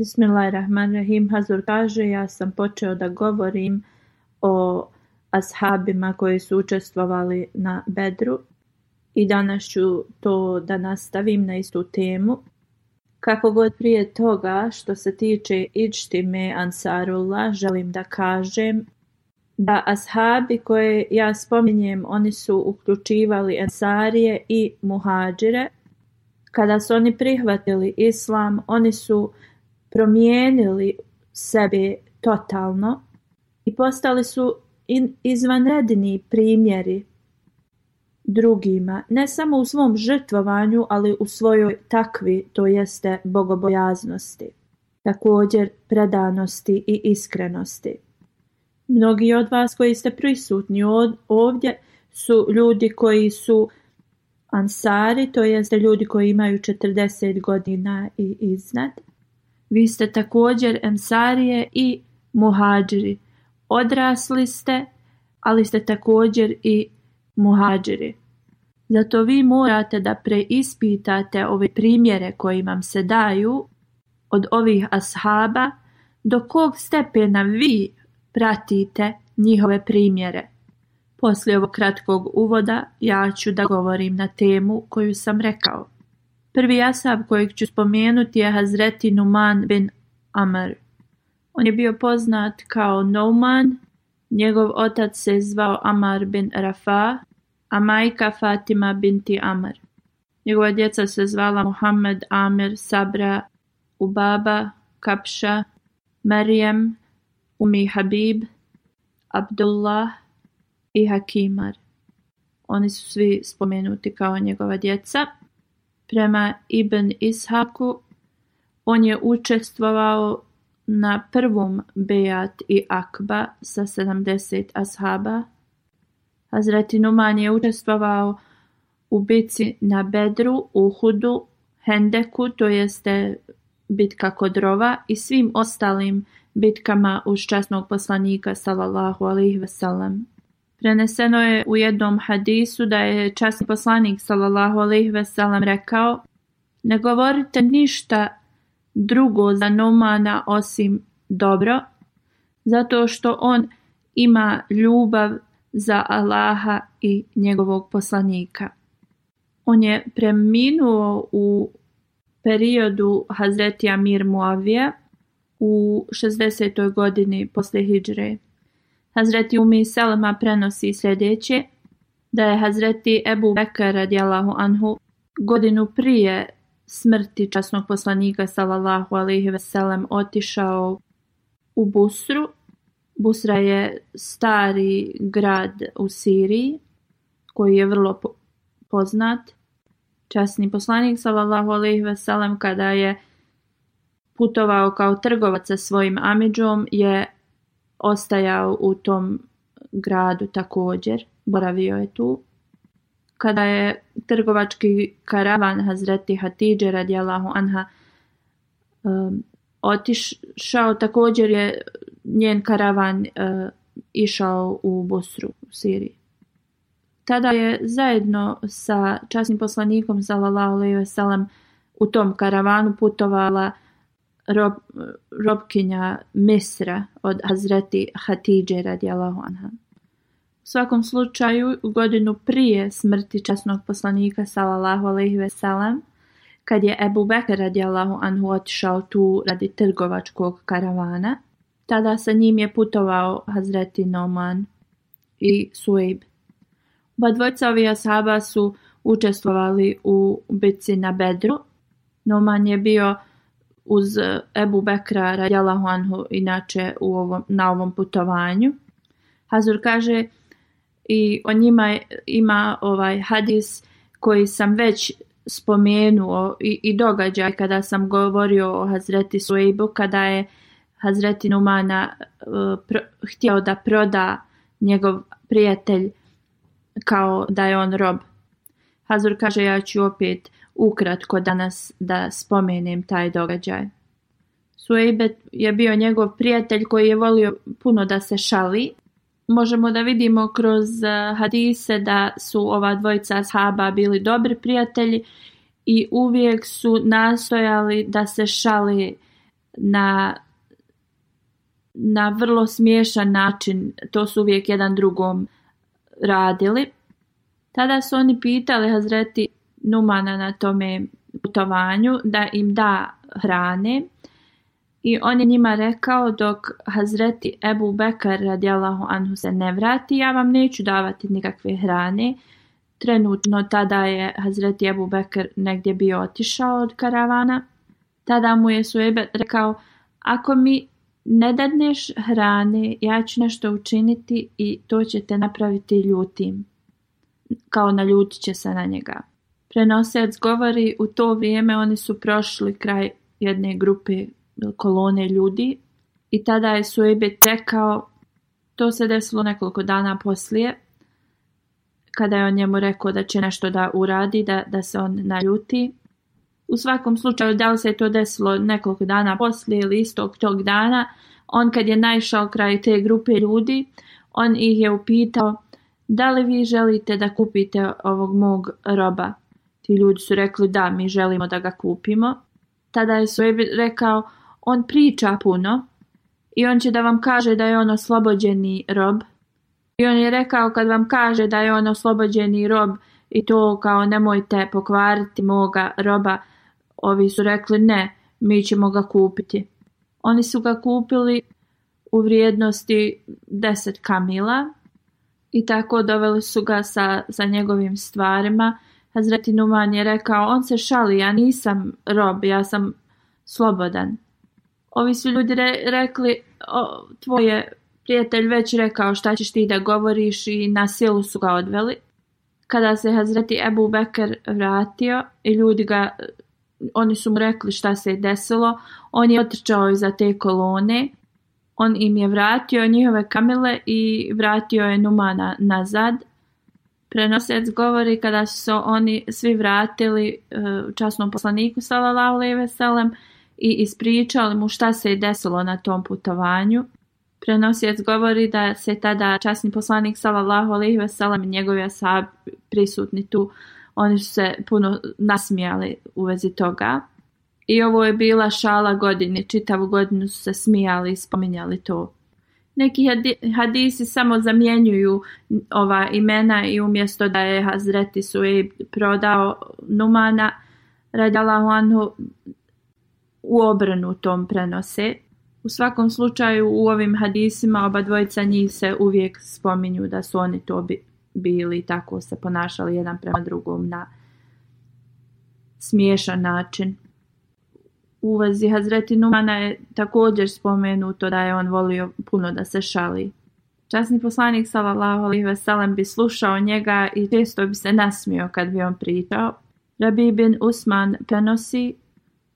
Bismillahirrahmanirrahim. Hazur kaže, ja sam počeo da govorim o ashabima koji su učestvovali na Bedru i danas ću to da nastavim na istu temu. Kako god prije toga što se tiče ME Ansarullah, želim da kažem da ashabi koje ja spominjem, oni su uključivali Ansarije i Muhađire. Kada su oni prihvatili islam, oni su promijenili sebi totalno i postali su izvanredni primjeri drugima, ne samo u svom žrtvovanju, ali u svojoj takvi, to jeste bogobojaznosti, također predanosti i iskrenosti. Mnogi od vas koji ste prisutni ovdje su ljudi koji su ansari, to jeste ljudi koji imaju 40 godina i iznad, vi ste također ensarije i muhađiri. Odrasli ste, ali ste također i muhađiri. Zato vi morate da preispitate ove primjere koji vam se daju od ovih ashaba do kog stepena vi pratite njihove primjere. Poslije ovog kratkog uvoda ja ću da govorim na temu koju sam rekao. Prvi asab kojeg ću spomenuti je Hazreti Numan bin Amr. On je bio poznat kao Nouman, njegov otac se zvao Amar bin Rafa, a majka Fatima binti Amr. Njegova djeca se zvala Muhammed, Amir, Sabra, Ubaba, Kapša, Marijem, Umi Habib, Abdullah i Hakimar. Oni su svi spomenuti kao njegova djeca. Prema Ibn Ishaku on je učestvovao na prvom Bejat i Akba sa 70 ashaba. Hazreti Numan je učestvovao u bitci na Bedru, Uhudu, Hendeku, to jeste bitka kod rova i svim ostalim bitkama uz časnog poslanika sallallahu alaihi Preneseno je u jednom hadisu da je časni poslanik sallallahu alejhi ve sellem rekao: Ne govorite ništa drugo za nomana osim dobro, zato što on ima ljubav za Allaha i njegovog poslanika. On je preminuo u periodu Hazreti Amir Muavija u 60. godini posle Hidžre. Hazreti Umi Selema prenosi sljedeće, da je Hazreti Ebu Bekr radijalahu anhu godinu prije smrti časnog poslanika sallallahu alaihi veselem otišao u Busru. Busra je stari grad u Siriji koji je vrlo poznat. Časni poslanik sallallahu alaihi veselem kada je putovao kao trgovac sa svojim amidžom je ostajao u tom gradu također, boravio je tu. Kada je trgovački karavan Hazreti Hatidže radijalahu anha um, otišao, također je njen karavan uh, išao u Bosru, u Siriji. Tada je zajedno sa časnim poslanikom sallallahu alejhi ve u tom karavanu putovala rob, robkinja Misra od Hazreti Hatidže radijalahu anha. U svakom slučaju, godinu prije smrti časnog poslanika sallallahu alaihi veselam, kad je Ebu Bekr radijalahu anhu otišao tu radi trgovačkog karavana, tada sa njim je putovao Hazreti Noman i Suib. Ba dvojca ovih su učestvovali u bitci na Bedru. Noman je bio uz e, Ebu Bekra radijalahu anhu inače u ovom, na ovom putovanju. Hazur kaže i o njima ima ovaj hadis koji sam već spomenuo i, i događaj kada sam govorio o Hazreti Sueibu kada je Hazreti Numana uh, htio da proda njegov prijatelj kao da je on rob. Hazur kaže ja ću opet ukratko danas da spomenem taj događaj. Suejbe je bio njegov prijatelj koji je volio puno da se šali. Možemo da vidimo kroz eh, hadise da su ova dvojica ashaba bili dobri prijatelji i uvijek su nastojali da se šali na, na vrlo smiješan način. To su uvijek jedan drugom radili. Tada su oni pitali Hazreti Numana na tome putovanju da im da hrane i on je njima rekao dok Hazreti Ebu Bekar radijalahu anhu se ne vrati ja vam neću davati nikakve hrane trenutno tada je Hazreti Ebu Bekar negdje bio otišao od karavana tada mu je Suebe rekao ako mi ne dadneš hrane ja ću nešto učiniti i to ćete napraviti ljutim kao naljutit će se na njega Prenosec govori u to vrijeme oni su prošli kraj jedne grupe kolone ljudi i tada je Suebe rekao, to se desilo nekoliko dana poslije, kada je on njemu rekao da će nešto da uradi, da, da se on naljuti. U svakom slučaju, da li se je to desilo nekoliko dana poslije ili istog tog dana, on kad je naišao kraj te grupe ljudi, on ih je upitao da li vi želite da kupite ovog mog roba. I ljudi su rekli da mi želimo da ga kupimo. Tada je sve rekao on priča puno i on će da vam kaže da je on oslobođeni rob. I on je rekao kad vam kaže da je on oslobođeni rob i to kao nemojte pokvariti moga roba, ovi su rekli ne, mi ćemo ga kupiti. Oni su ga kupili u vrijednosti 10 kamila i tako doveli su ga sa, sa njegovim stvarima Hazreti Numan je rekao, on se šali, ja nisam rob, ja sam slobodan. Ovi su ljudi rekli, o, tvoj je prijatelj već rekao šta ćeš ti da govoriš i na silu su ga odveli. Kada se Hazreti Ebu Bekr vratio i ljudi ga, oni su mu rekli šta se je desilo, on je otrčao iza te kolone, on im je vratio njihove kamile i vratio je Numana nazad, Prenosec govori kada su se oni svi vratili e, časnom poslaniku sallallahu alejhi ve i ispričali mu šta se je desilo na tom putovanju. Prenosec govori da se tada časni poslanik sallallahu alejhi ve i njegovi asab prisutni tu oni su se puno nasmijali u vezi toga. I ovo je bila šala godine, čitavu godinu su se smijali i spominjali to neki hadisi samo zamjenjuju ova imena i umjesto da je Hazreti Suib prodao Numana redala anhu u tom prenose. U svakom slučaju u ovim hadisima oba dvojica njih se uvijek spominju da su oni to bili tako se ponašali jedan prema drugom na smiješan način uvezi Hazreti Numana je također spomenuto da je on volio puno da se šali. Časni poslanik sallallahu ve veselem bi slušao njega i često bi se nasmio kad bi on pričao. Rabi bin Usman Penosi,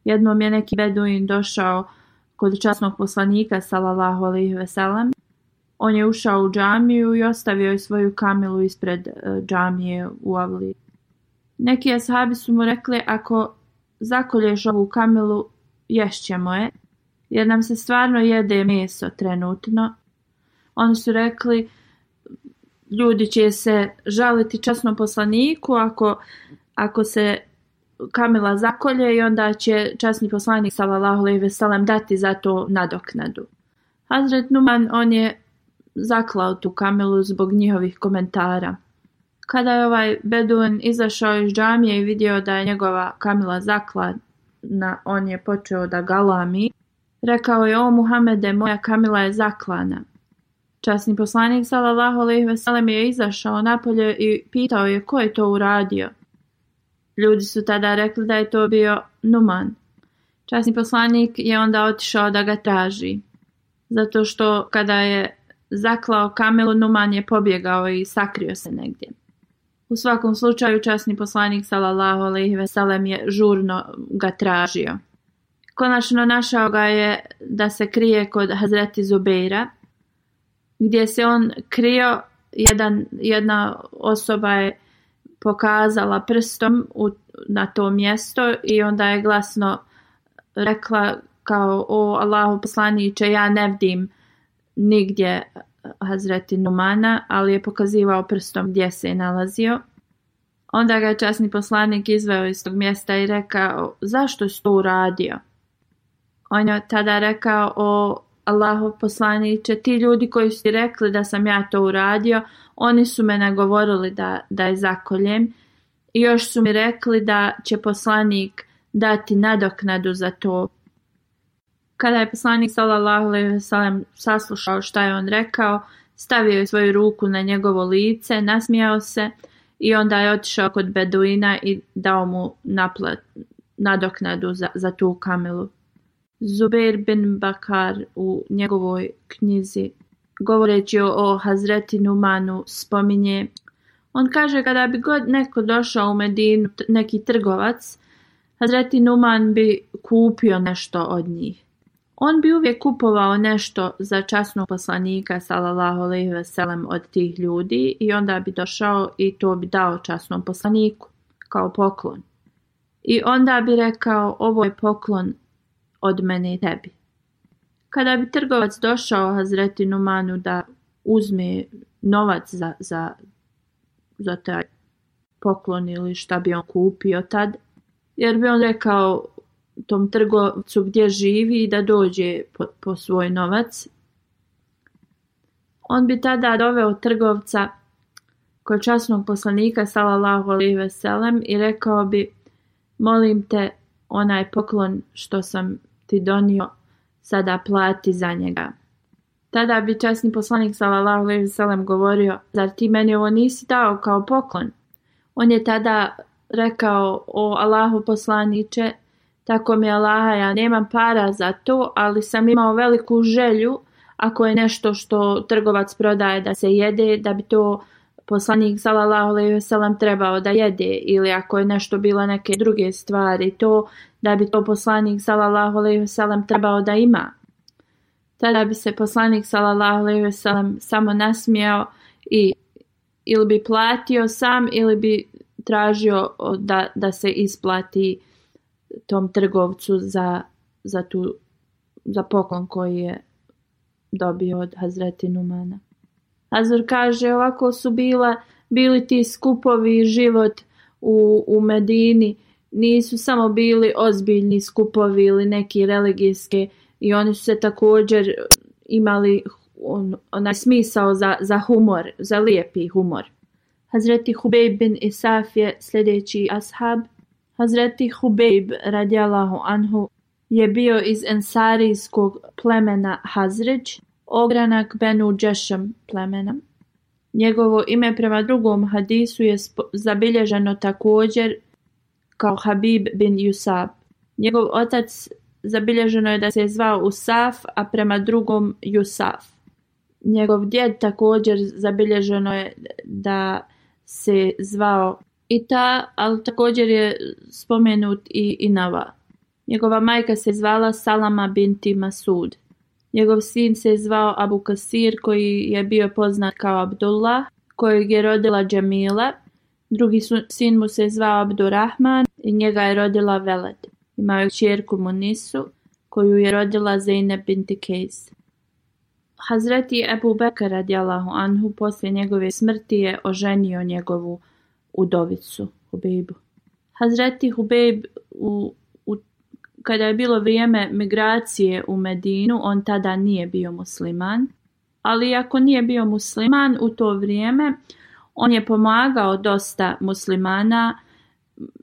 jednom je neki beduin došao kod časnog poslanika sallallahu ve veselem. On je ušao u džamiju i ostavio je svoju kamilu ispred e, džamije u avli. Neki ashabi su mu rekli ako zakolješ ovu kamilu ješćemo je, jer nam se stvarno jede meso trenutno. Oni su rekli, ljudi će se žaliti časnom poslaniku ako, ako se Kamila zakolje i onda će časni poslanik sallallahu alejhi ve dati za to nadoknadu. Hazret Numan on je zaklao tu Kamilu zbog njihovih komentara. Kada je ovaj Bedun izašao iz džamije i vidio da je njegova Kamila zakla, na on je počeo da galami. Rekao je, o Muhamede, moja Kamila je zaklana. Časni poslanik sallallahu alejhi ve je izašao napolje i pitao je ko je to uradio. Ljudi su tada rekli da je to bio Numan. Časni poslanik je onda otišao da ga traži. Zato što kada je zaklao Kamilu, Numan je pobjegao i sakrio se negdje. U svakom slučaju časni poslanik sallallahu alejhi ve je žurno ga tražio. Konačno našao ga je da se krije kod Hazreti Zubeira, gdje se on krio, jedan, jedna osoba je pokazala prstom na to mjesto i onda je glasno rekla kao o Allahu poslaniće ja ne vidim nigdje Hazreti Numana, ali je pokazivao prstom gdje se je nalazio. Onda ga je časni poslanik izveo iz tog mjesta i rekao, zašto si to uradio? On je tada rekao, o Allahov poslaniće, ti ljudi koji su rekli da sam ja to uradio, oni su me nagovorili da, da je zakoljem i još su mi rekli da će poslanik dati nadoknadu za to kada je poslanik sallallahu alejhi saslušao šta je on rekao, stavio je svoju ruku na njegovo lice, nasmijao se i onda je otišao kod Beduina i dao mu naplat, nadoknadu za, za tu kamelu. Zubair bin Bakar u njegovoj knjizi govoreći o Hazreti Numanu spominje on kaže kada bi god neko došao u Medinu, neki trgovac, Hazreti Numan bi kupio nešto od njih. On bi uvijek kupovao nešto za časnog poslanika sallallahu alejhi od tih ljudi i onda bi došao i to bi dao časnom poslaniku kao poklon. I onda bi rekao ovo je poklon od mene i tebi. Kada bi trgovac došao Hazreti Numanu da uzme novac za, za, za taj poklon ili šta bi on kupio tad, jer bi on rekao tom trgovcu gdje živi i da dođe po, svoj novac. On bi tada doveo trgovca kod časnog poslanika salalahu alejhi ve i rekao bi molim te onaj poklon što sam ti donio sada plati za njega. Tada bi časni poslanik salalahu alejhi ve govorio zar ti meni ovo nisi dao kao poklon? On je tada rekao o Allahu poslaniće tako mi Allaha, ja nemam para za to, ali sam imao veliku želju ako je nešto što trgovac prodaje da se jede, da bi to poslanik sallallahu alejhi ve trebao da jede ili ako je nešto bilo neke druge stvari to da bi to poslanik sallallahu alejhi ve trebao da ima. Tada bi se poslanik sallallahu alejhi ve samo nasmijao i ili bi platio sam ili bi tražio da, da se isplati tom trgovcu za, za, tu, za poklon koji je dobio od Hazreti Numana. Azor kaže ovako su bila, bili ti skupovi život u, u Medini nisu samo bili ozbiljni skupovi ili neki religijski i oni su se također imali on, onaj smisao za, za humor, za lijepi humor. Hazreti Hubej bin Isaf je sljedeći ashab Hazreti Hubeib radijalahu anhu je bio iz ensarijskog plemena Hazreć, ogranak Benu Džešem plemena. Njegovo ime prema drugom hadisu je zabilježeno također kao Habib bin Yusaf. Njegov otac zabilježeno je da se je zvao Usaf, a prema drugom Yusaf. Njegov djed također zabilježeno je da se zvao i ta, ali također je spomenut i Inava. Njegova majka se zvala Salama binti Masud. Njegov sin se zvao Abu Kasir koji je bio poznat kao Abdullah, kojeg je rodila Džemila. Drugi sin mu se zvao Abdurrahman i njega je rodila Veled. Imao je čjerku Munisu koju je rodila Zeyne binti Kejs. Hazreti Ebu Bekara radijalahu anhu poslije njegove smrti je oženio njegovu udovicu Hubejbu. Hazreti Hubejb u, u, kada je bilo vrijeme migracije u Medinu, on tada nije bio musliman, ali ako nije bio musliman u to vrijeme, on je pomagao dosta muslimana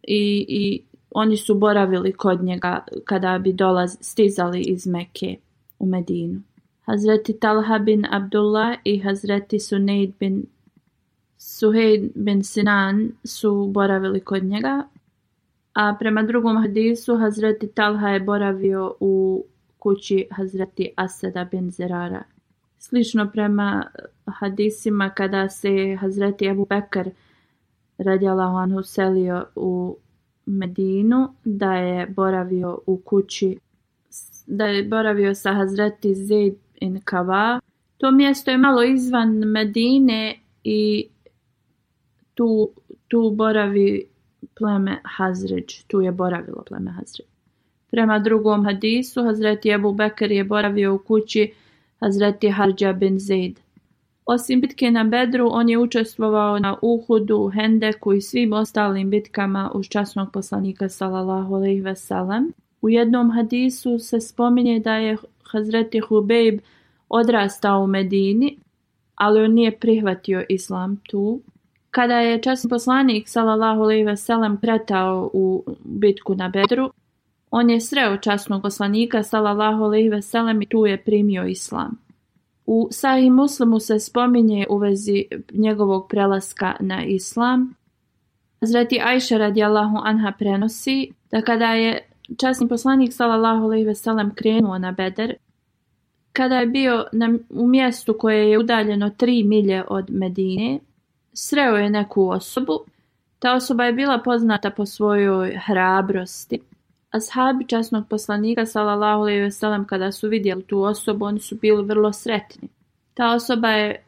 i, i oni su boravili kod njega kada bi dolaz, stizali iz Meke u Medinu. Hazreti Talha bin Abdullah i Hazreti Sunayd bin Suhejb bin Sinan su boravili kod njega, a prema drugom hadisu Hazreti Talha je boravio u kući Hazreti Asada bin Zerara. Slično prema hadisima kada se Hazreti Abu Bekr radjala on uselio u Medinu, da je boravio u kući, da je boravio sa Hazreti Zaid in Kava. To mjesto je malo izvan Medine i tu, tu boravi pleme Hazređ, tu je boravilo pleme Hazređ. Prema drugom hadisu, Hazreti Ebu Bekr je boravio u kući Hazreti Harđa bin Zaid. Osim bitke na Bedru, on je učestvovao na Uhudu, Hendeku i svim ostalim bitkama uz časnog poslanika sallallahu ve U jednom hadisu se spominje da je Hazreti Hubeib odrastao u Medini, ali on nije prihvatio islam tu. Kada je časni poslanik sallallahu alejhi ve pretao u bitku na Bedru, on je sreo časnog poslanika sallallahu alejhi ve i tu je primio islam. U Sahih Muslimu se spominje u vezi njegovog prelaska na islam. Zreti Ajša radijallahu anha prenosi da kada je časni poslanik sallallahu alejhi ve krenuo na Beder, kada je bio na, u mjestu koje je udaljeno tri milje od Medine, Sreo je neku osobu. Ta osoba je bila poznata po svojoj hrabrosti. Ashabi časnog poslanika sallallahu alejhi ve kada su vidjeli tu osobu, oni su bili vrlo sretni. Ta osoba je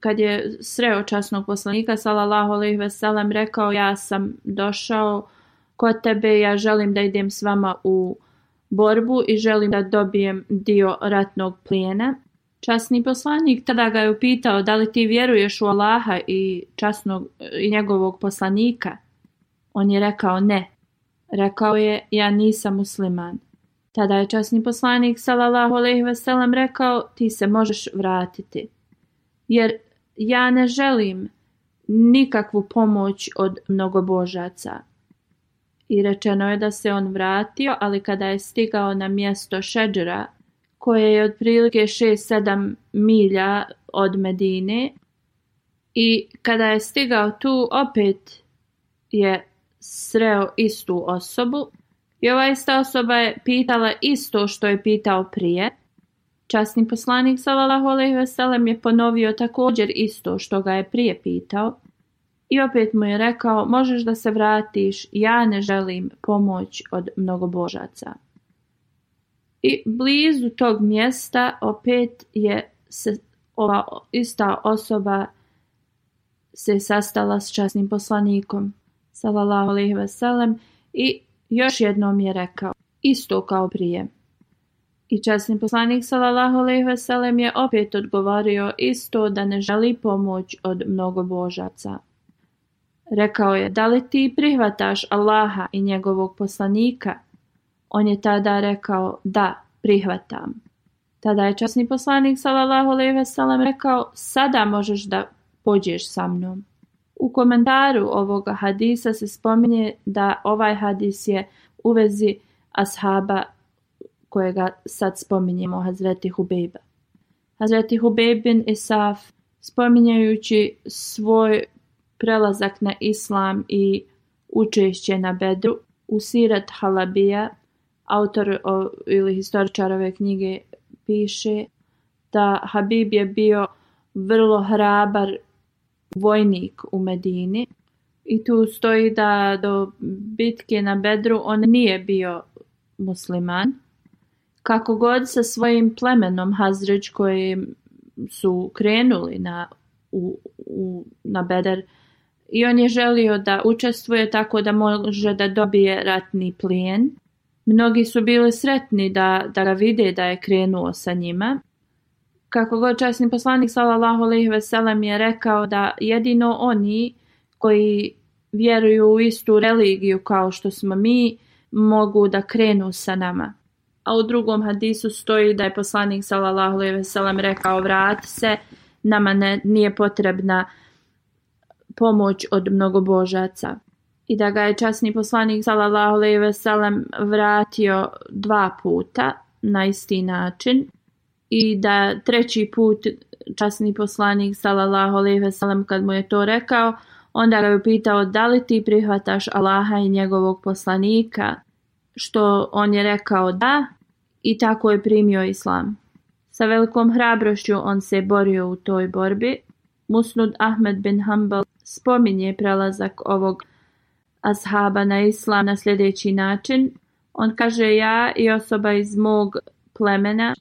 kad je sreo časnog poslanika sallallahu alejhi ve sellem rekao ja sam došao kod tebe, ja želim da idem s vama u borbu i želim da dobijem dio ratnog plijena. Časni poslanik tada ga je upitao da li ti vjeruješ u Allaha i, časnog, i njegovog poslanika? On je rekao ne. Rekao je ja nisam musliman. Tada je časni poslanik sallallahu alejhi ve sellem rekao ti se možeš vratiti. Jer ja ne želim nikakvu pomoć od mnogobožaca. I rečeno je da se on vratio, ali kada je stigao na mjesto šeđera, koje je otprilike 6-7 milja od Medine. I kada je stigao tu, opet je sreo istu osobu. I ova ista osoba je pitala isto što je pitao prije. Časni poslanik sallallahu alejhi ve je ponovio također isto što ga je prije pitao. I opet mu je rekao, možeš da se vratiš, ja ne želim pomoć od mnogobožaca. I blizu tog mjesta opet je se ova ista osoba se sastala s časnim poslanikom sallallahu alejhi i još jednom je rekao isto kao prije. I časni poslanik sallallahu alejhi ve je opet odgovorio isto da ne želi pomoć od mnogo božaca. Rekao je: "Da li ti prihvataš Allaha i njegovog poslanika?" On je tada rekao da, prihvatam. Tada je časni poslanik sallallahu alejhi ve sellem rekao: "Sada možeš da pođeš sa mnom." U komentaru ovoga hadisa se spominje da ovaj hadis je u vezi ashaba kojega sad spominjemo, Hazreti Hubejba. Hazreti Hubejb i Isaf, spominjajući svoj prelazak na islam i učešće na bedru, u Sirat Halabija autor o, ili historičar ove knjige piše da Habib je bio vrlo hrabar vojnik u Medini i tu stoji da do bitke na Bedru on nije bio musliman. Kako god sa svojim plemenom Hazreć koji su krenuli na, u, na Bedar i on je želio da učestvuje tako da može da dobije ratni plijen Mnogi su bili sretni da, da ga vide da je krenuo sa njima. Kako god časni poslanik sallallahu alejhi ve je rekao da jedino oni koji vjeruju u istu religiju kao što smo mi mogu da krenu sa nama. A u drugom hadisu stoji da je poslanik sallallahu alejhi ve rekao vrati se, nama ne, nije potrebna pomoć od mnogobožaca i da ga je časni poslanik sallallahu alejhi ve sellem vratio dva puta na isti način i da treći put časni poslanik sallallahu alejhi ve sellem kad mu je to rekao onda ga je pitao da li ti prihvataš Allaha i njegovog poslanika što on je rekao da i tako je primio islam. Sa velikom hrabrošću on se borio u toj borbi. Musnud Ahmed bin Hanbal spominje prelazak ovog ashaba na islam na sljedeći način. On kaže ja i osoba iz mog plemena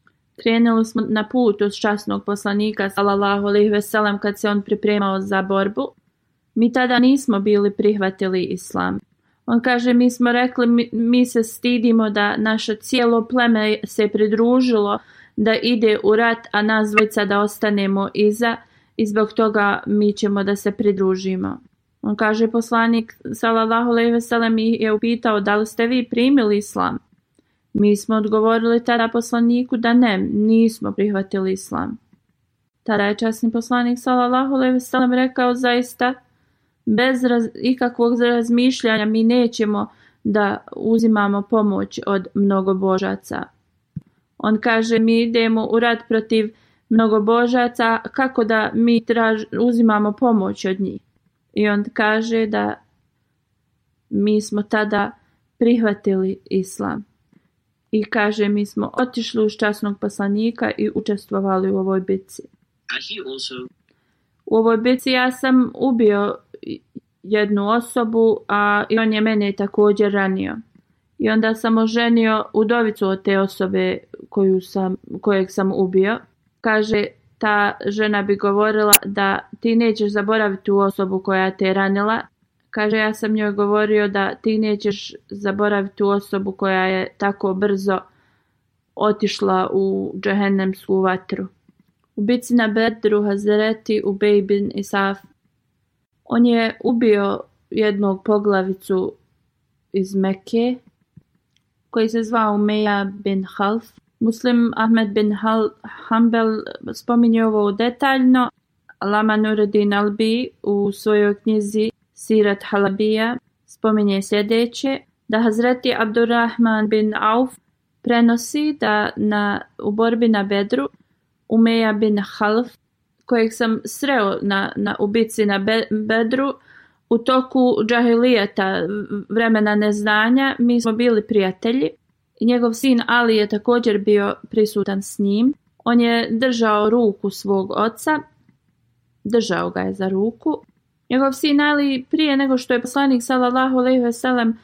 krenuli smo na put uz časnog poslanika sallallahu alejhi ve kad se on pripremao za borbu. Mi tada nismo bili prihvatili islam. On kaže mi smo rekli mi, se stidimo da naše cijelo pleme se pridružilo da ide u rat, a nas dvojica da ostanemo iza i zbog toga mi ćemo da se pridružimo. On kaže, poslanik sallallahu alejhi ve sellem je upitao da li ste vi primili islam? Mi smo odgovorili tada poslaniku da ne, nismo prihvatili islam. Tada je časni poslanik sallallahu alejhi ve sellem rekao zaista bez ikakvog razmišljanja mi nećemo da uzimamo pomoć od mnogobožaca. On kaže mi idemo u rat protiv božaca kako da mi traž, uzimamo pomoć od njih. I on kaže da mi smo tada prihvatili islam. I kaže mi smo otišli uz časnog poslanika i učestvovali u ovoj bitci. U ovoj bitci ja sam ubio jednu osobu, a i on je mene također ranio. I onda sam oženio udovicu od te osobe koju sam, kojeg sam ubio. Kaže, ta žena bi govorila da ti nećeš zaboraviti tu osobu koja te je ranila. Kaže, ja sam njoj govorio da ti nećeš zaboraviti tu osobu koja je tako brzo otišla u džehennemsku vatru. U bici na Bedru Hazreti u Bejbin Isaf. On je ubio jednog poglavicu iz Mekke. koji se zvao Meja bin Half Muslim Ahmed bin Hanbel spominje ovo detaljno. Lama Nuruddin Albi u svojoj knjizi Sirat Halabija spominje sljedeće da Hazreti Abdurrahman bin Auf prenosi da na, u borbi na Bedru Umeja bin Half kojeg sam sreo na, na ubici na Bedru u toku džahilijeta vremena neznanja mi smo bili prijatelji Njegov sin Ali je također bio prisutan s njim. On je držao ruku svog oca, držao ga je za ruku. Njegov sin Ali prije nego što je poslanik sallallahu alejhi ve sellem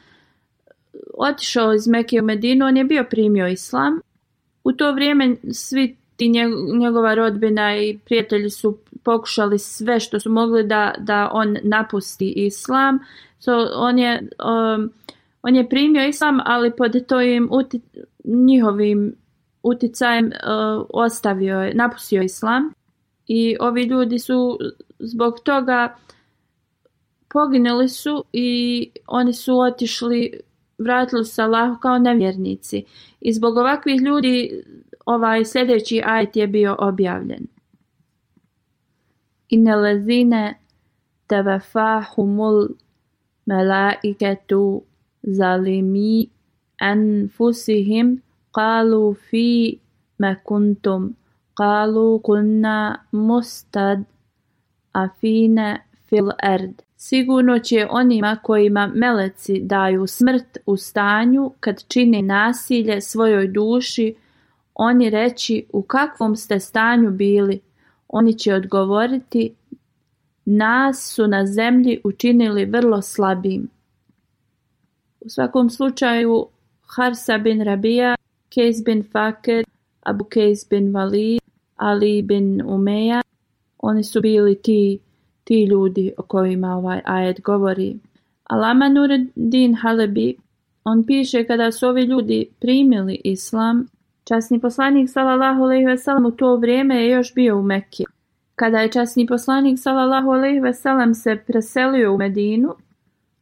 otišao iz Mekke u Medinu, on je bio primio islam. U to vrijeme svi ti njegova rodbina i prijatelji su pokušali sve što su mogli da, da on napusti islam. So, on je um, on je primio islam, ali pod tojim uti, njihovim uticajem uh, ostavio je, napustio islam i ovi ljudi su zbog toga poginuli su i oni su otišli, vratili se Allahu kao nevjernici. I zbog ovakvih ljudi ovaj sljedeći ajet je bio objavljen. humul mela i melaiketu qalu fi fi kuntum, kalu kunna mustad afina fil erd. Sigurno će onima kojima meleci daju smrt u stanju kad čini nasilje svojoj duši, oni reći u kakvom ste stanju bili. Oni će odgovoriti nas su na zemlji učinili vrlo slabim. U svakom slučaju Harsa bin Rabija, Kejs bin Fakir, Abu Kejs bin Walid, Ali bin Umeja, oni su bili ti, ti ljudi o kojima ovaj ajed govori. Alama Nureddin Halebi, on piše kada su ovi ljudi primili islam, časni poslanik sallallahu alejhi ve u to vrijeme je još bio u Mekki. Kada je časni poslanik sallallahu alejhi ve se preselio u Medinu,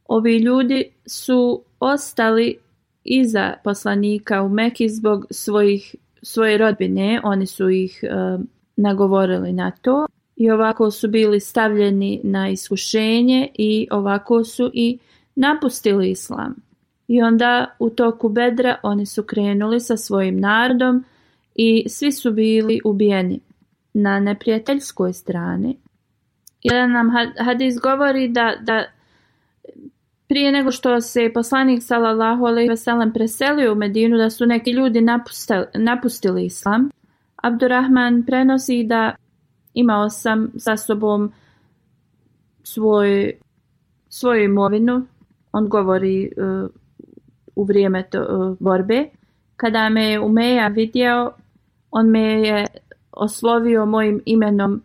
ovi ljudi su ostali iza poslanika u Meki zbog svojih, svoje rodbine, oni su ih e, nagovorili na to i ovako su bili stavljeni na iskušenje i ovako su i napustili islam. I onda u toku bedra oni su krenuli sa svojim narodom i svi su bili ubijeni na neprijateljskoj strani. Jedan nam hadis govori da, da prije nego što se poslanik sallallahu alejhi ve sellem preselio u Medinu da su neki ljudi napustili, napustili islam. Abdurrahman prenosi da imao sam sa sobom svoj, svoju imovinu, on govori e, u vrijeme e, borbe. Kada me je Umeja vidio, on me je oslovio mojim imenom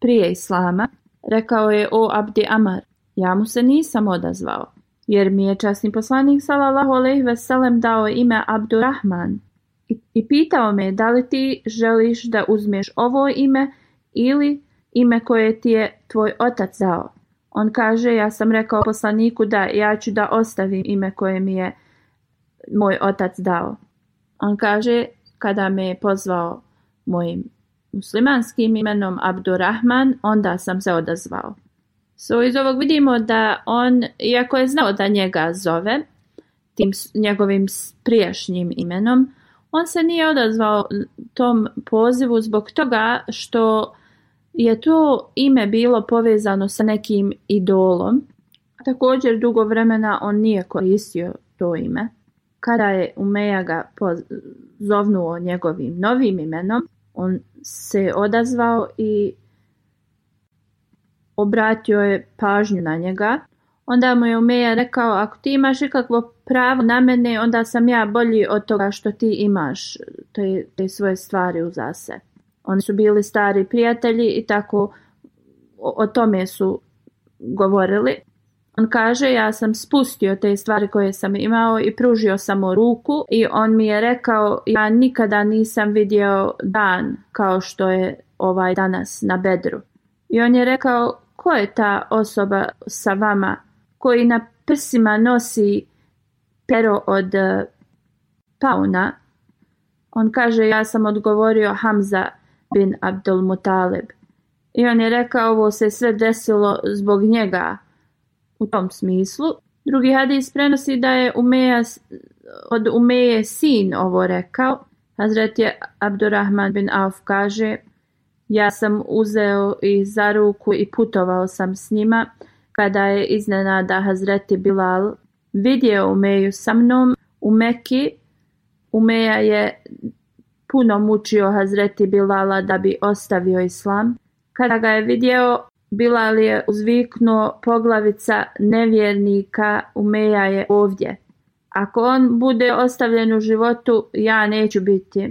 prije islama. Rekao je o Abdi Amar. Ja mu se nisam odazvao, jer mi je časni poslanik sallallahu alejhi ve dao ime Abdurrahman I, i pitao me da li ti želiš da uzmeš ovo ime ili ime koje ti je tvoj otac dao. On kaže ja sam rekao poslaniku da ja ću da ostavim ime koje mi je moj otac dao. On kaže kada me je pozvao mojim muslimanskim imenom Abdurrahman onda sam se odazvao. So iz ovog vidimo da on, iako je znao da njega zove tim njegovim prijašnjim imenom, on se nije odazvao tom pozivu zbog toga što je to ime bilo povezano sa nekim idolom. Također dugo vremena on nije koristio to ime. Kada je Umeja ga zovnuo njegovim novim imenom, on se odazvao i obratio je pažnju na njega. Onda mu je Umeja rekao, ako ti imaš ikakvo pravo na mene, onda sam ja bolji od toga što ti imaš te, te svoje stvari uzase. zase. Oni su bili stari prijatelji i tako o, o tome su govorili. On kaže, ja sam spustio te stvari koje sam imao i pružio sam mu ruku i on mi je rekao, ja nikada nisam vidio dan kao što je ovaj danas na bedru. I on je rekao, Ko je ta osoba sa vama koji na prsima nosi pero od e, pauna? On kaže ja sam odgovorio Hamza bin Abdul Mutalib. I on je rekao ovo se sve desilo zbog njega u tom smislu. Drugi hadis prenosi da je Umeja, od Umeje sin ovo rekao. Hazret je Abdurrahman bin Auf kaže ja sam uzeo ih za ruku i putovao sam s njima, kada je iznenada Hazreti Bilal vidio Umeju sa mnom u Meki. Umeja je puno mučio Hazreti Bilala da bi ostavio islam. Kada ga je vidio, Bilal je uzviknuo poglavica nevjernika Umeja je ovdje. Ako on bude ostavljen u životu, ja neću biti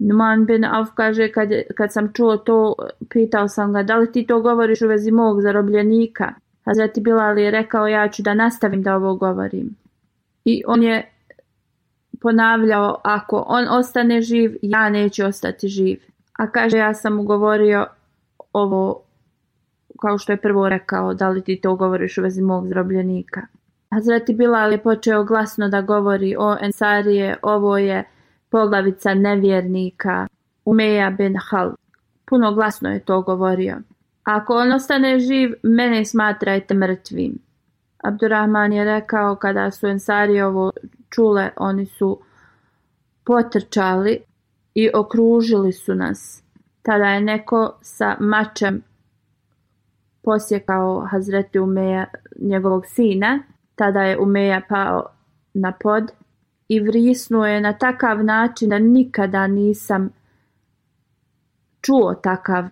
Manbin bin kaže kad, kad sam čuo to, pitao sam ga da li ti to govoriš u vezi mog zarobljenika. Hazreti Bilal je rekao ja ću da nastavim da ovo govorim. I on je ponavljao ako on ostane živ, ja neću ostati živ. A kaže ja sam mu govorio ovo kao što je prvo rekao da li ti to govoriš u vezi mog zarobljenika. Hazreti Bilal je počeo glasno da govori o Ensarije, ovo je poglavica nevjernika, Umeja ben Hal. Puno glasno je to govorio. Ako on ostane živ, mene smatrajte mrtvim. Abdurrahman je rekao kada su Ensari čule, oni su potrčali i okružili su nas. Tada je neko sa mačem posjekao Hazreti Umeja njegovog sina. Tada je Umeja pao na pod i vrisnuo je na takav način da nikada nisam čuo takav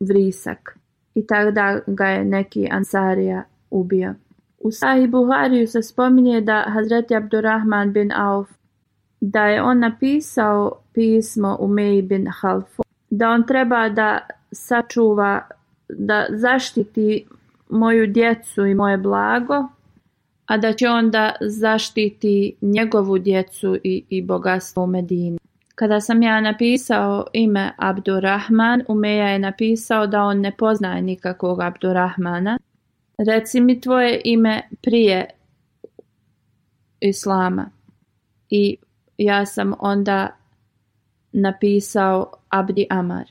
vrisak. I tada ga je neki Ansarija ubio. U Sahih Buhariju se spominje da Hazreti Abdurrahman bin Auf da je on napisao pismo u Mej bin Halfu da on treba da sačuva, da zaštiti moju djecu i moje blago a da će onda zaštiti njegovu djecu i, i bogatstvo u Medini. Kada sam ja napisao ime Abdurrahman, Umeja je napisao da on ne poznaje nikakvog Abdurrahmana. Reci mi tvoje ime prije Islama. I ja sam onda napisao Abdi Amar.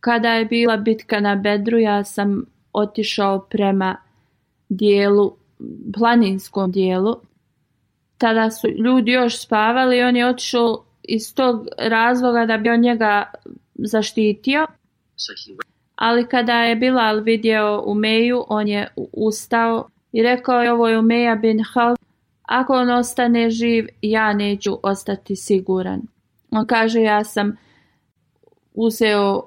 Kada je bila bitka na Bedru, ja sam otišao prema dijelu planinskom dijelu. Tada su ljudi još spavali i on je otišao iz tog razloga da bi on njega zaštitio. Ali kada je Bilal vidio Umeju, on je ustao i rekao je ovo je Umeja bin Hal Ako on ostane živ, ja neću ostati siguran. On kaže ja sam uzeo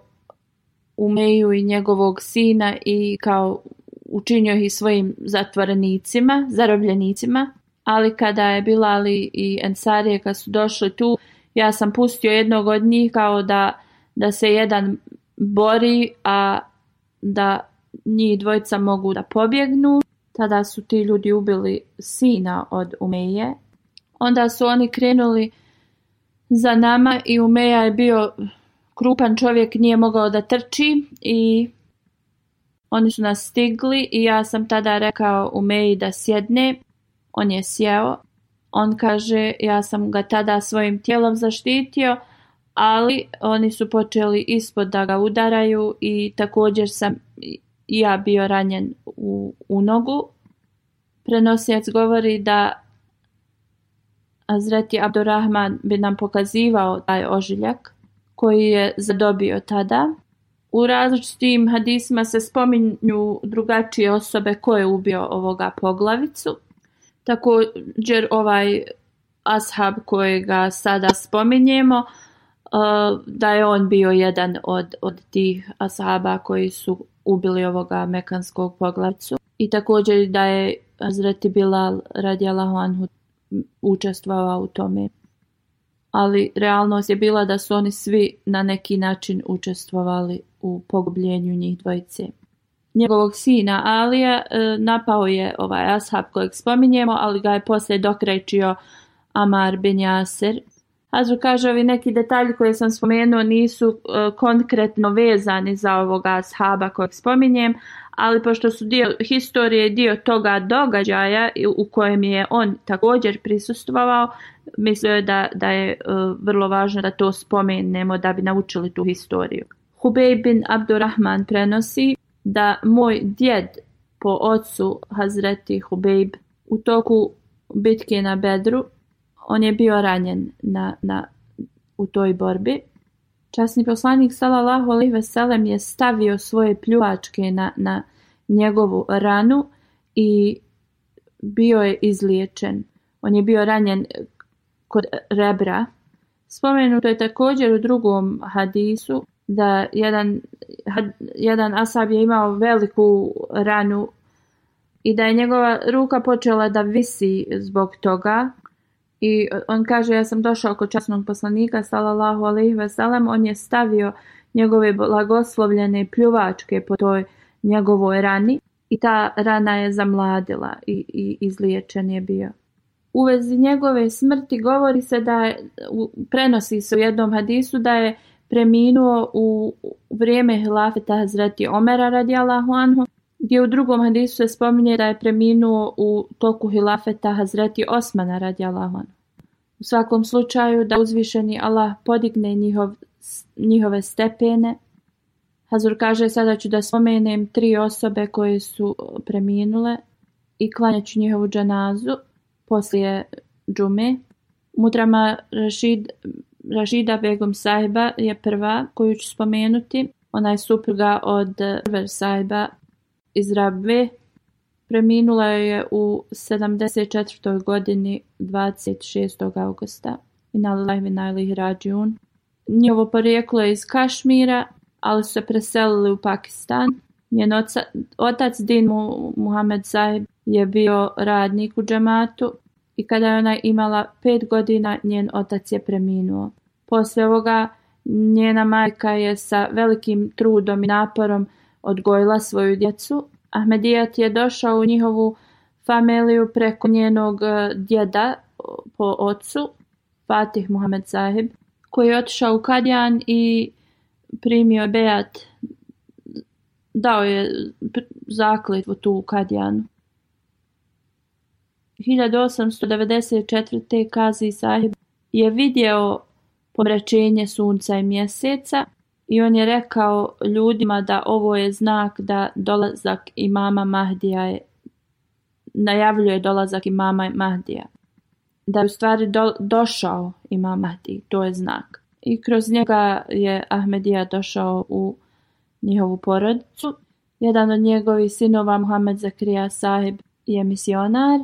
Umeju i njegovog sina i kao učinio ih svojim zatvorenicima, zarobljenicima, ali kada je Ali i Ensarije kad su došli tu, ja sam pustio jednog od njih kao da, da se jedan bori, a da njih dvojica mogu da pobjegnu. Tada su ti ljudi ubili sina od Umeje. Onda su oni krenuli za nama i Umeja je bio krupan čovjek, nije mogao da trči i oni su nas stigli i ja sam tada rekao u meji da sjedne. On je sjeo. On kaže ja sam ga tada svojim tijelom zaštitio, ali oni su počeli ispod da ga udaraju i također sam ja bio ranjen u, nogu. Prenosac govori da Azreti Abdurrahman bi nam pokazivao taj ožiljak koji je zadobio tada u različitim hadisima se spominju drugačije osobe koje je ubio ovoga poglavicu. Također ovaj ashab kojega sada spominjemo, uh, da je on bio jedan od, od tih ashaba koji su ubili ovoga mekanskog poglavicu. I također da je Azreti Bilal radijalahu anhu učestvovao u tome. Ali realnost je bila da su oni svi na neki način učestvovali u pogubljenju njih dvojice. Njegovog sina Alija e, napao je ovaj ashab kojeg spominjemo, ali ga je poslije dokrećio Amar bin Jaser. Azru kaže ovi neki detalji koje sam spomenuo nisu e, konkretno vezani za ovoga ashaba kojeg spominjem, ali pošto su dio historije dio toga događaja u kojem je on također prisustvovao, mislio je da, da je e, vrlo važno da to spomenemo da bi naučili tu historiju. Hubej bin Abdurrahman prenosi da moj djed po ocu Hazreti Hubejb u toku bitke na Bedru, on je bio ranjen na, na, u toj borbi. Časni poslanik sallallahu alejhi ve je stavio svoje pljuvačke na, na njegovu ranu i bio je izliječen. On je bio ranjen kod rebra. Spomenuto je također u drugom hadisu da jedan, jedan Asab je imao veliku ranu i da je njegova ruka počela da visi zbog toga. I on kaže, ja sam došao kod časnog poslanika, salallahu ve on je stavio njegove blagoslovljene pljuvačke po toj njegovoj rani i ta rana je zamladila i, izliječen je bio. U vezi njegove smrti govori se da je, prenosi se u jednom hadisu da je preminuo u vrijeme hilafeta Hazreti Omera radijallahu anhu, gdje u drugom hadisu se spominje da je preminuo u toku hilafeta Hazreti Osmana radijallahu anhu. U svakom slučaju da uzvišeni Allah podigne njihove stepene. Hazur kaže sada ću da spomenem tri osobe koje su preminule i klanjaću njihovu džanazu poslije džume. Mutrama Rashid Ražida Begum Sajba je prva koju ću spomenuti. Ona je supruga od Rver Sajba iz Rabve. Preminula je u 74. godini 26. augusta. Inalilah najlih Rađun. Njihovo porijeklo je iz Kašmira, ali su se preselili u Pakistan. Njen otac Din Muhammed Saib je bio radnik u džamatu, i kada je ona imala pet godina njen otac je preminuo. Poslije ovoga njena majka je sa velikim trudom i naporom odgojila svoju djecu. Ahmedijat je došao u njihovu familiju preko njenog e, djeda po ocu, Fatih Muhammed Zahib, koji je otišao u Kadjan i primio Bejat, dao je zakletvu tu u Kadjanu. 1894. Kazi Sahib je vidio pomrećenje sunca i mjeseca i on je rekao ljudima da ovo je znak da dolazak imama Mahdija je, najavljuje dolazak imama Mahdija. Da je u stvari došao imam Mahdi, to je znak. I kroz njega je Ahmedija došao u njihovu porodicu. Jedan od njegovih sinova, Mohamed Zakrija Sahib, je misionar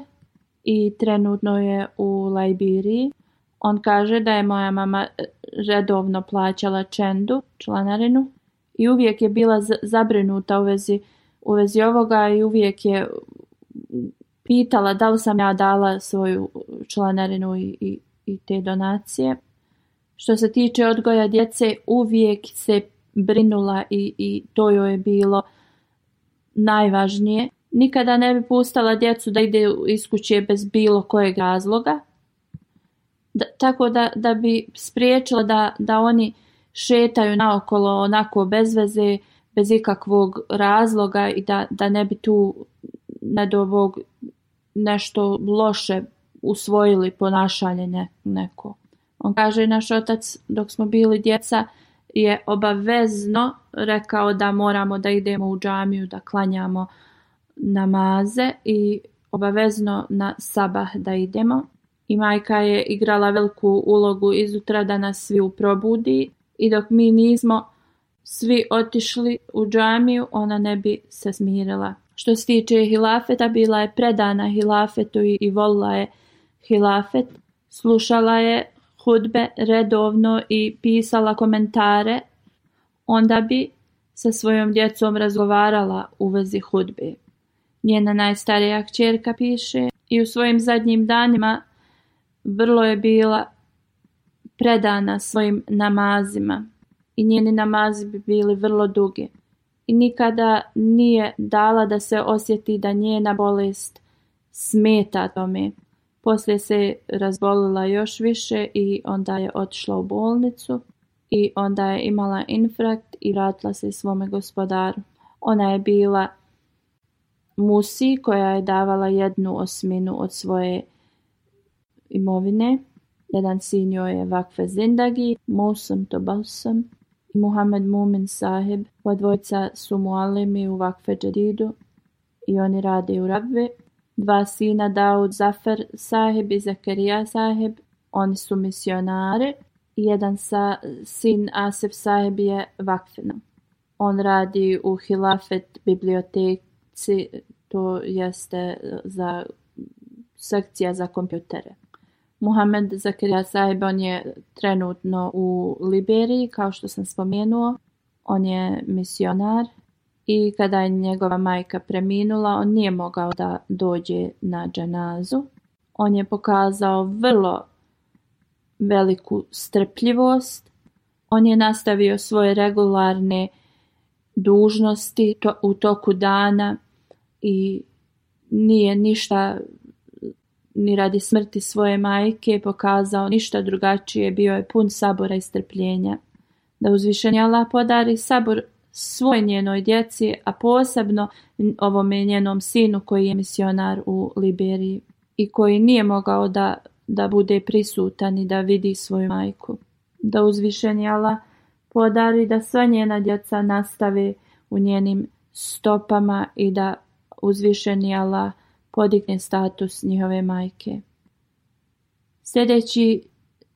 i trenutno je u Lajbiriji. On kaže da je moja mama e, redovno plaćala čendu, članarinu i uvijek je bila zabrinuta u vezi, u vezi ovoga i uvijek je pitala da li sam ja dala svoju članarinu i, i, te donacije. Što se tiče odgoja djece, uvijek se brinula i, i to joj je bilo najvažnije nikada ne bi pustala djecu da ide iz kuće bez bilo kojeg razloga. Da, tako da, bi spriječila da, da oni šetaju naokolo onako bez veze, bez ikakvog razloga i da, da ne bi tu nad nešto loše usvojili ponašanje ne, neko. On kaže naš otac dok smo bili djeca je obavezno rekao da moramo da idemo u džamiju, da klanjamo, namaze i obavezno na sabah da idemo. I majka je igrala veliku ulogu izutra da nas svi probudi i dok mi nismo svi otišli u džamiju, ona ne bi se smirila. Što se tiče hilafeta, bila je predana hilafetu i volila je hilafet. Slušala je hudbe redovno i pisala komentare. Onda bi sa svojom djecom razgovarala u vezi hudbe njena najstarija kćerka piše i u svojim zadnjim danima vrlo je bila predana svojim namazima i njeni namazi bi bili vrlo dugi i nikada nije dala da se osjeti da njena bolest smeta tome. Poslije se razbolila još više i onda je otišla u bolnicu i onda je imala infrakt i vratila se svome gospodaru. Ona je bila Musi koja je davala jednu osminu od svoje imovine. Jedan sin joj je Vakfe Zindagi, Mosam i Muhammed Mumin sahib, Ova dvojca su mualimi u Vakfe i oni rade u Rabve. Dva sina Daud Zafar sahib i Zakaria sahib, Oni su misionare. Jedan sin Asef sahib je Vakfina. On radi u Hilafet biblioteci to jeste e, za sekcija za kompjutere. Muhammed Zakaria Saib, on je trenutno u Liberiji, kao što sam spomenuo. On je misionar i kada je njegova majka preminula, on nije mogao da dođe na džanazu. On je pokazao vrlo veliku strpljivost. On je nastavio svoje regularne dužnosti u toku dana i nije ništa ni radi smrti svoje majke pokazao ništa drugačije, bio je pun sabora i strpljenja. Da uzvišenjala Allah podari sabor svoj njenoj djeci, a posebno ovome njenom sinu koji je misionar u Liberiji i koji nije mogao da, da bude prisutan i da vidi svoju majku. Da uzvišenjala Allah podari da sva njena djeca nastave u njenim stopama i da uzvišeni Allah podigne status njihove majke. Sljedeći,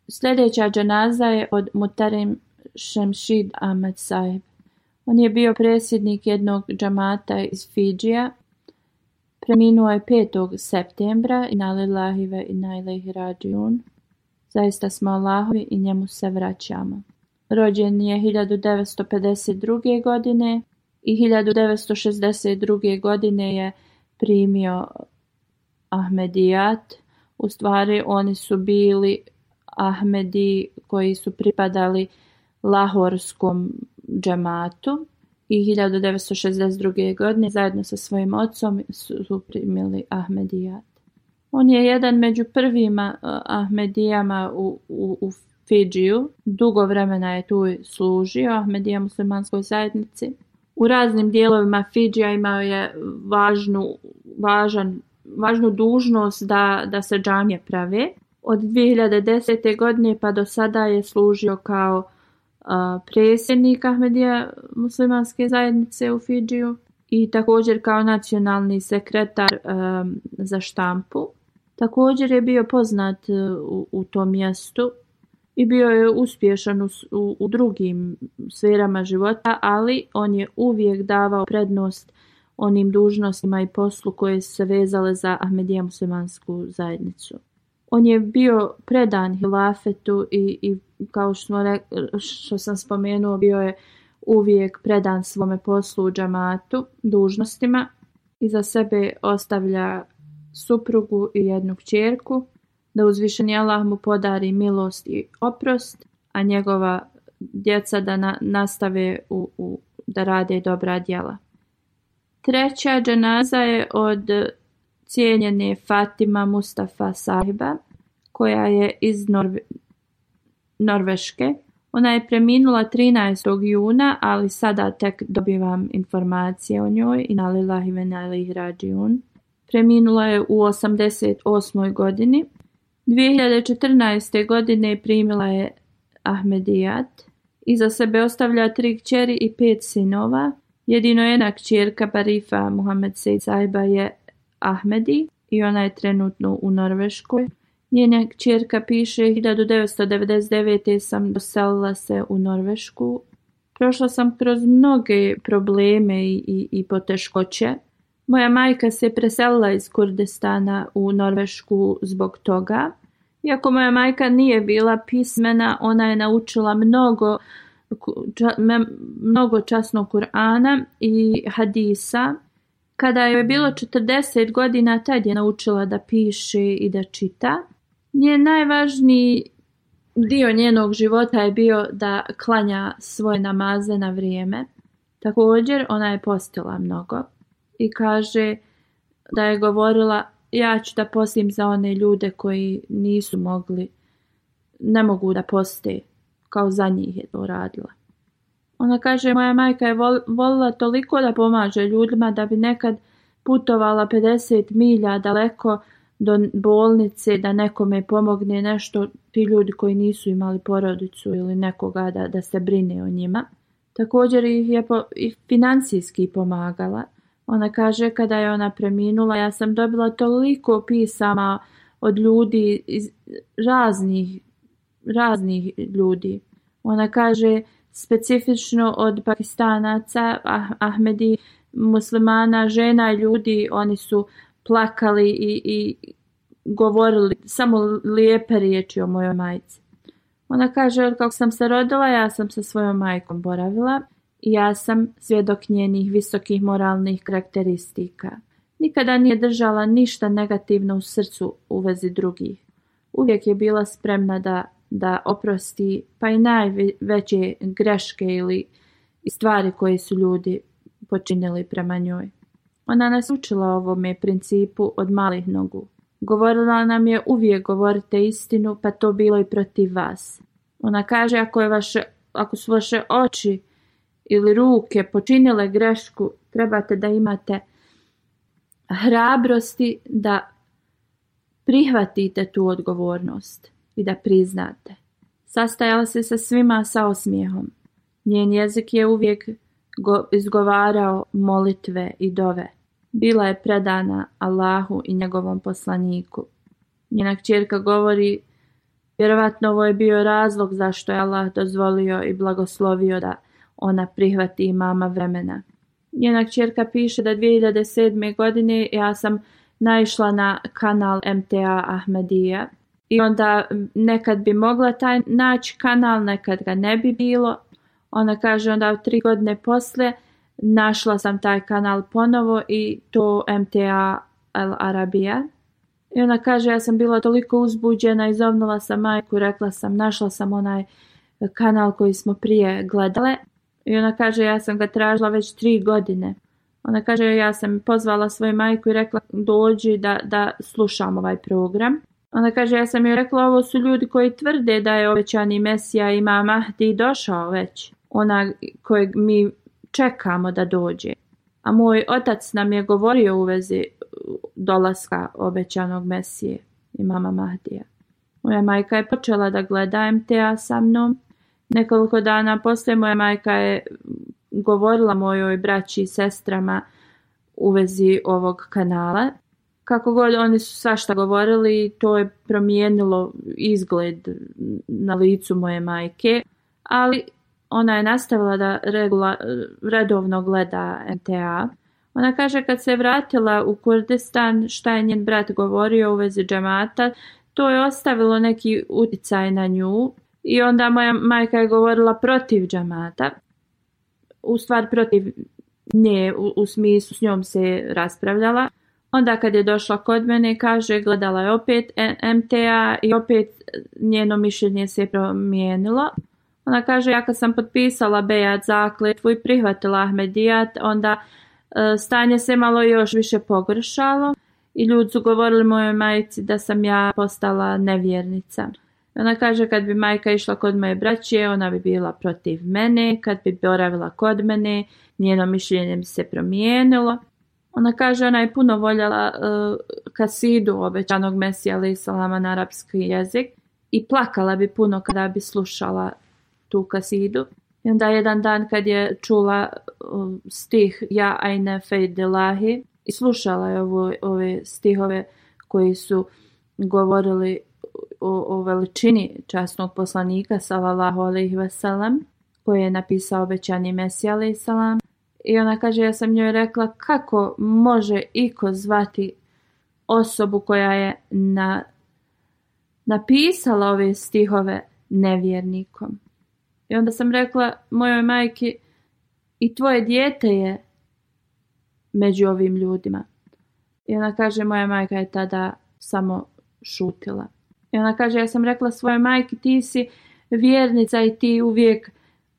sljedeća džanaza je od Mutarim Šemšid Ahmed Saib. On je bio predsjednik jednog džamata iz Fidžija. Preminuo je 5. septembra i nalilahive i najlehi radijun. Zaista smo Allahovi i njemu se vraćamo. Rođen je 1952. godine i 1962. godine je primio Ahmedijat. U stvari oni su bili Ahmedi koji su pripadali Lahorskom džematu i 1962. godine zajedno sa svojim ocom su primili Ahmedijat. On je jedan među prvima e, Ahmedijama u, u, u Fidžiju. Dugo vremena je tu služio Ahmedija muslimanskoj zajednici. U raznim dijelovima Fidžija imao je važnu, važan, važnu dužnost da, da se džamije prave. Od 2010. godine pa do sada je služio kao uh, predsjednik Ahmedija muslimanske zajednice u Fidžiju i također kao nacionalni sekretar za štampu. Također je bio poznat u tom mjestu i bio je uspješan u, drugim sferama života, ali on je uvijek davao prednost onim dužnostima i poslu koje su se vezale za Ahmedija muslimansku zajednicu. On je bio predan hilafetu i, i kao što, sam spomenuo, bio je uvijek predan svome poslu u džamatu, dužnostima i za sebe ostavlja suprugu i jednu kćerku da uzvišeni Allah mu podari milost i oprost, a njegova djeca da nastave u, u, da rade dobra djela. Treća dženaza je od cijenjene Fatima Mustafa Sahiba, koja je iz Norve, Norveške. Ona je preminula 13. juna, ali sada tek dobivam informacije o njoj i nalilahi venalih rađiun. Preminula je u 88. godini 2014. godine primila je Ahmedijat. Iza sebe ostavlja tri kćeri i pet sinova. Jedino jedna kćerka Barifa Muhammed Seyd Saiba je Ahmedi i ona je trenutno u Norveškoj. Njena kćerka piše 1999. sam doselila se u Norvešku. Prošla sam kroz mnoge probleme i, i poteškoće. Moja majka se preselila iz Kurdistana u Norvešku zbog toga. Iako moja majka nije bila pismena, ona je naučila mnogo mnogo časnog Kur'ana i hadisa. Kada joj je bilo 40 godina, tad je naučila da piše i da čita. Nje najvažniji dio njenog života je bio da klanja svoje namaze na vrijeme. Također, ona je postila mnogo i kaže da je govorila ja ću da postim za one ljude koji nisu mogli, ne mogu da poste, kao za njih je to radila. Ona kaže moja majka je vol, volila toliko da pomaže ljudima da bi nekad putovala 50 milja daleko do bolnice da nekome pomogne nešto ti ljudi koji nisu imali porodicu ili nekoga da, da se brine o njima. Također ih je i financijski pomagala ona kaže kada je ona preminula ja sam dobila toliko pisama od ljudi iz raznih, raznih ljudi. Ona kaže specifično od pakistanaca, ah, ahmedi, muslimana, žena i ljudi, oni su plakali i, i govorili samo lijepe riječi o mojoj majci. Ona kaže, kako sam se rodila, ja sam sa svojom majkom boravila ja sam svjedok njenih visokih moralnih karakteristika. Nikada nije držala ništa negativno u srcu u vezi drugih. Uvijek je bila spremna da, da oprosti pa i najveće greške ili stvari koje su ljudi počinili prema njoj. Ona nas učila ovome principu od malih nogu. Govorila nam je uvijek govorite istinu pa to bilo i protiv vas. Ona kaže ako, je ako su vaše oči ili ruke počinile grešku, trebate da imate hrabrosti da prihvatite tu odgovornost i da priznate. Sastajala se sa svima sa osmijehom. Njen jezik je uvijek izgovarao molitve i dove. Bila je predana Allahu i njegovom poslaniku. Njena kćerka govori, vjerovatno ovo je bio razlog zašto je Allah dozvolio i blagoslovio da ona prihvati i mama vremena. Njena čerka piše da 2007. godine ja sam naišla na kanal MTA Ahmedija i onda nekad bi mogla taj naći kanal, nekad ga ne bi bilo. Ona kaže onda tri godine poslije našla sam taj kanal ponovo i to MTA Al Arabija. I ona kaže ja sam bila toliko uzbuđena, i zovnula sam majku, rekla sam našla sam onaj kanal koji smo prije gledale i ona kaže, ja sam ga tražila već tri godine. Ona kaže, ja sam pozvala svoju majku i rekla, dođi da, da slušam ovaj program. Ona kaže, ja sam joj rekla, ovo su ljudi koji tvrde da je obećani Mesija ima Mahdi došao već. Ona kojeg mi čekamo da dođe. A moj otac nam je govorio u vezi dolaska obećanog Mesije i mama Mahdija. Moja majka je počela da gleda MTA sa mnom Nekoliko dana poslije moja majka je govorila mojoj braći i sestrama u vezi ovog kanala. Kako god oni su svašta govorili, to je promijenilo izgled na licu moje majke, ali ona je nastavila da regula, redovno gleda NTA. Ona kaže kad se vratila u Kurdistan šta je njen brat govorio u vezi džemata, to je ostavilo neki utjecaj na nju i onda moja majka je govorila protiv džamata, u stvar protiv nje, u, smislu s njom se raspravljala. Onda kad je došla kod mene, kaže, gledala je opet MTA i opet njeno mišljenje se promijenilo. Ona kaže, ja kad sam potpisala Bejat zakletvu i prihvatila Ahmedijat, onda e, stanje se malo još više pogoršalo i ljudi su govorili mojoj majici da sam ja postala nevjernica. Ona kaže kad bi majka išla kod moje braće, ona bi bila protiv mene, kad bi boravila kod mene, njeno mišljenje bi se promijenilo. Ona kaže ona je puno voljela uh, kasidu obećanog Mesija ali salama na arapski jezik i plakala bi puno kada bi slušala tu kasidu. I onda jedan dan kad je čula e, stih Ja ajne fejdelahi i slušala je ove stihove koji su govorili o, o veličini časnog poslanika sallallahu ve sellem koji je napisao obećani Mesija salam i ona kaže ja sam njoj rekla kako može iko zvati osobu koja je napisala ove stihove nevjernikom. I onda sam rekla mojoj majki i tvoje dijete je među ovim ljudima. I ona kaže moja majka je tada samo šutila. I ona kaže, ja sam rekla svojoj majki, ti si vjernica i ti uvijek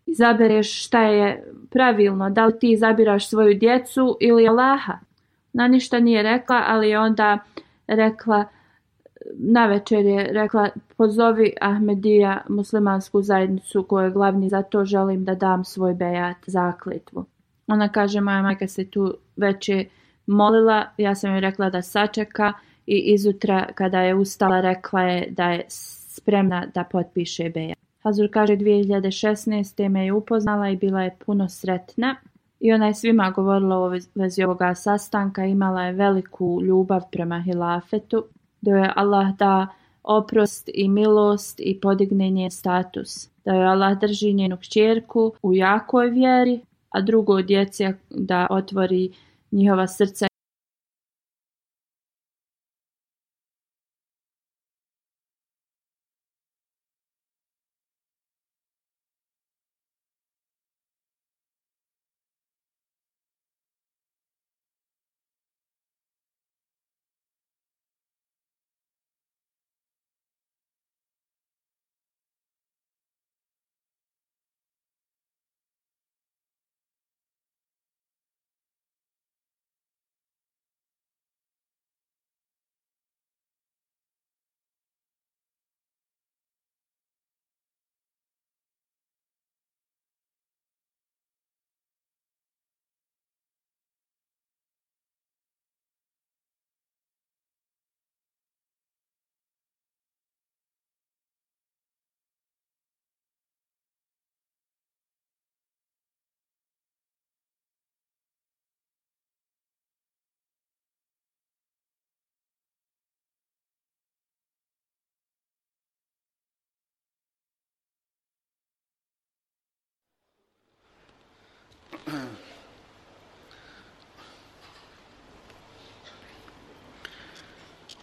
izabereš šta je pravilno, da li ti izabiraš svoju djecu ili Allaha. Na ništa nije rekla, ali je onda rekla, na večer je rekla, pozovi Ahmedija muslimansku zajednicu koja je glavni, zato želim da dam svoj bejat zakletvu. Ona kaže, moja majka se tu već molila, ja sam joj rekla da sačeka i izutra kada je ustala rekla je da je spremna da potpiše Beja. Hazur kaže 2016. me je upoznala i bila je puno sretna i ona je svima govorila o vezi ovoga sastanka, imala je veliku ljubav prema Hilafetu, da je Allah da oprost i milost i podigne status. Da je Allah drži njenu kćerku u jakoj vjeri, a drugo djece da otvori njihova srca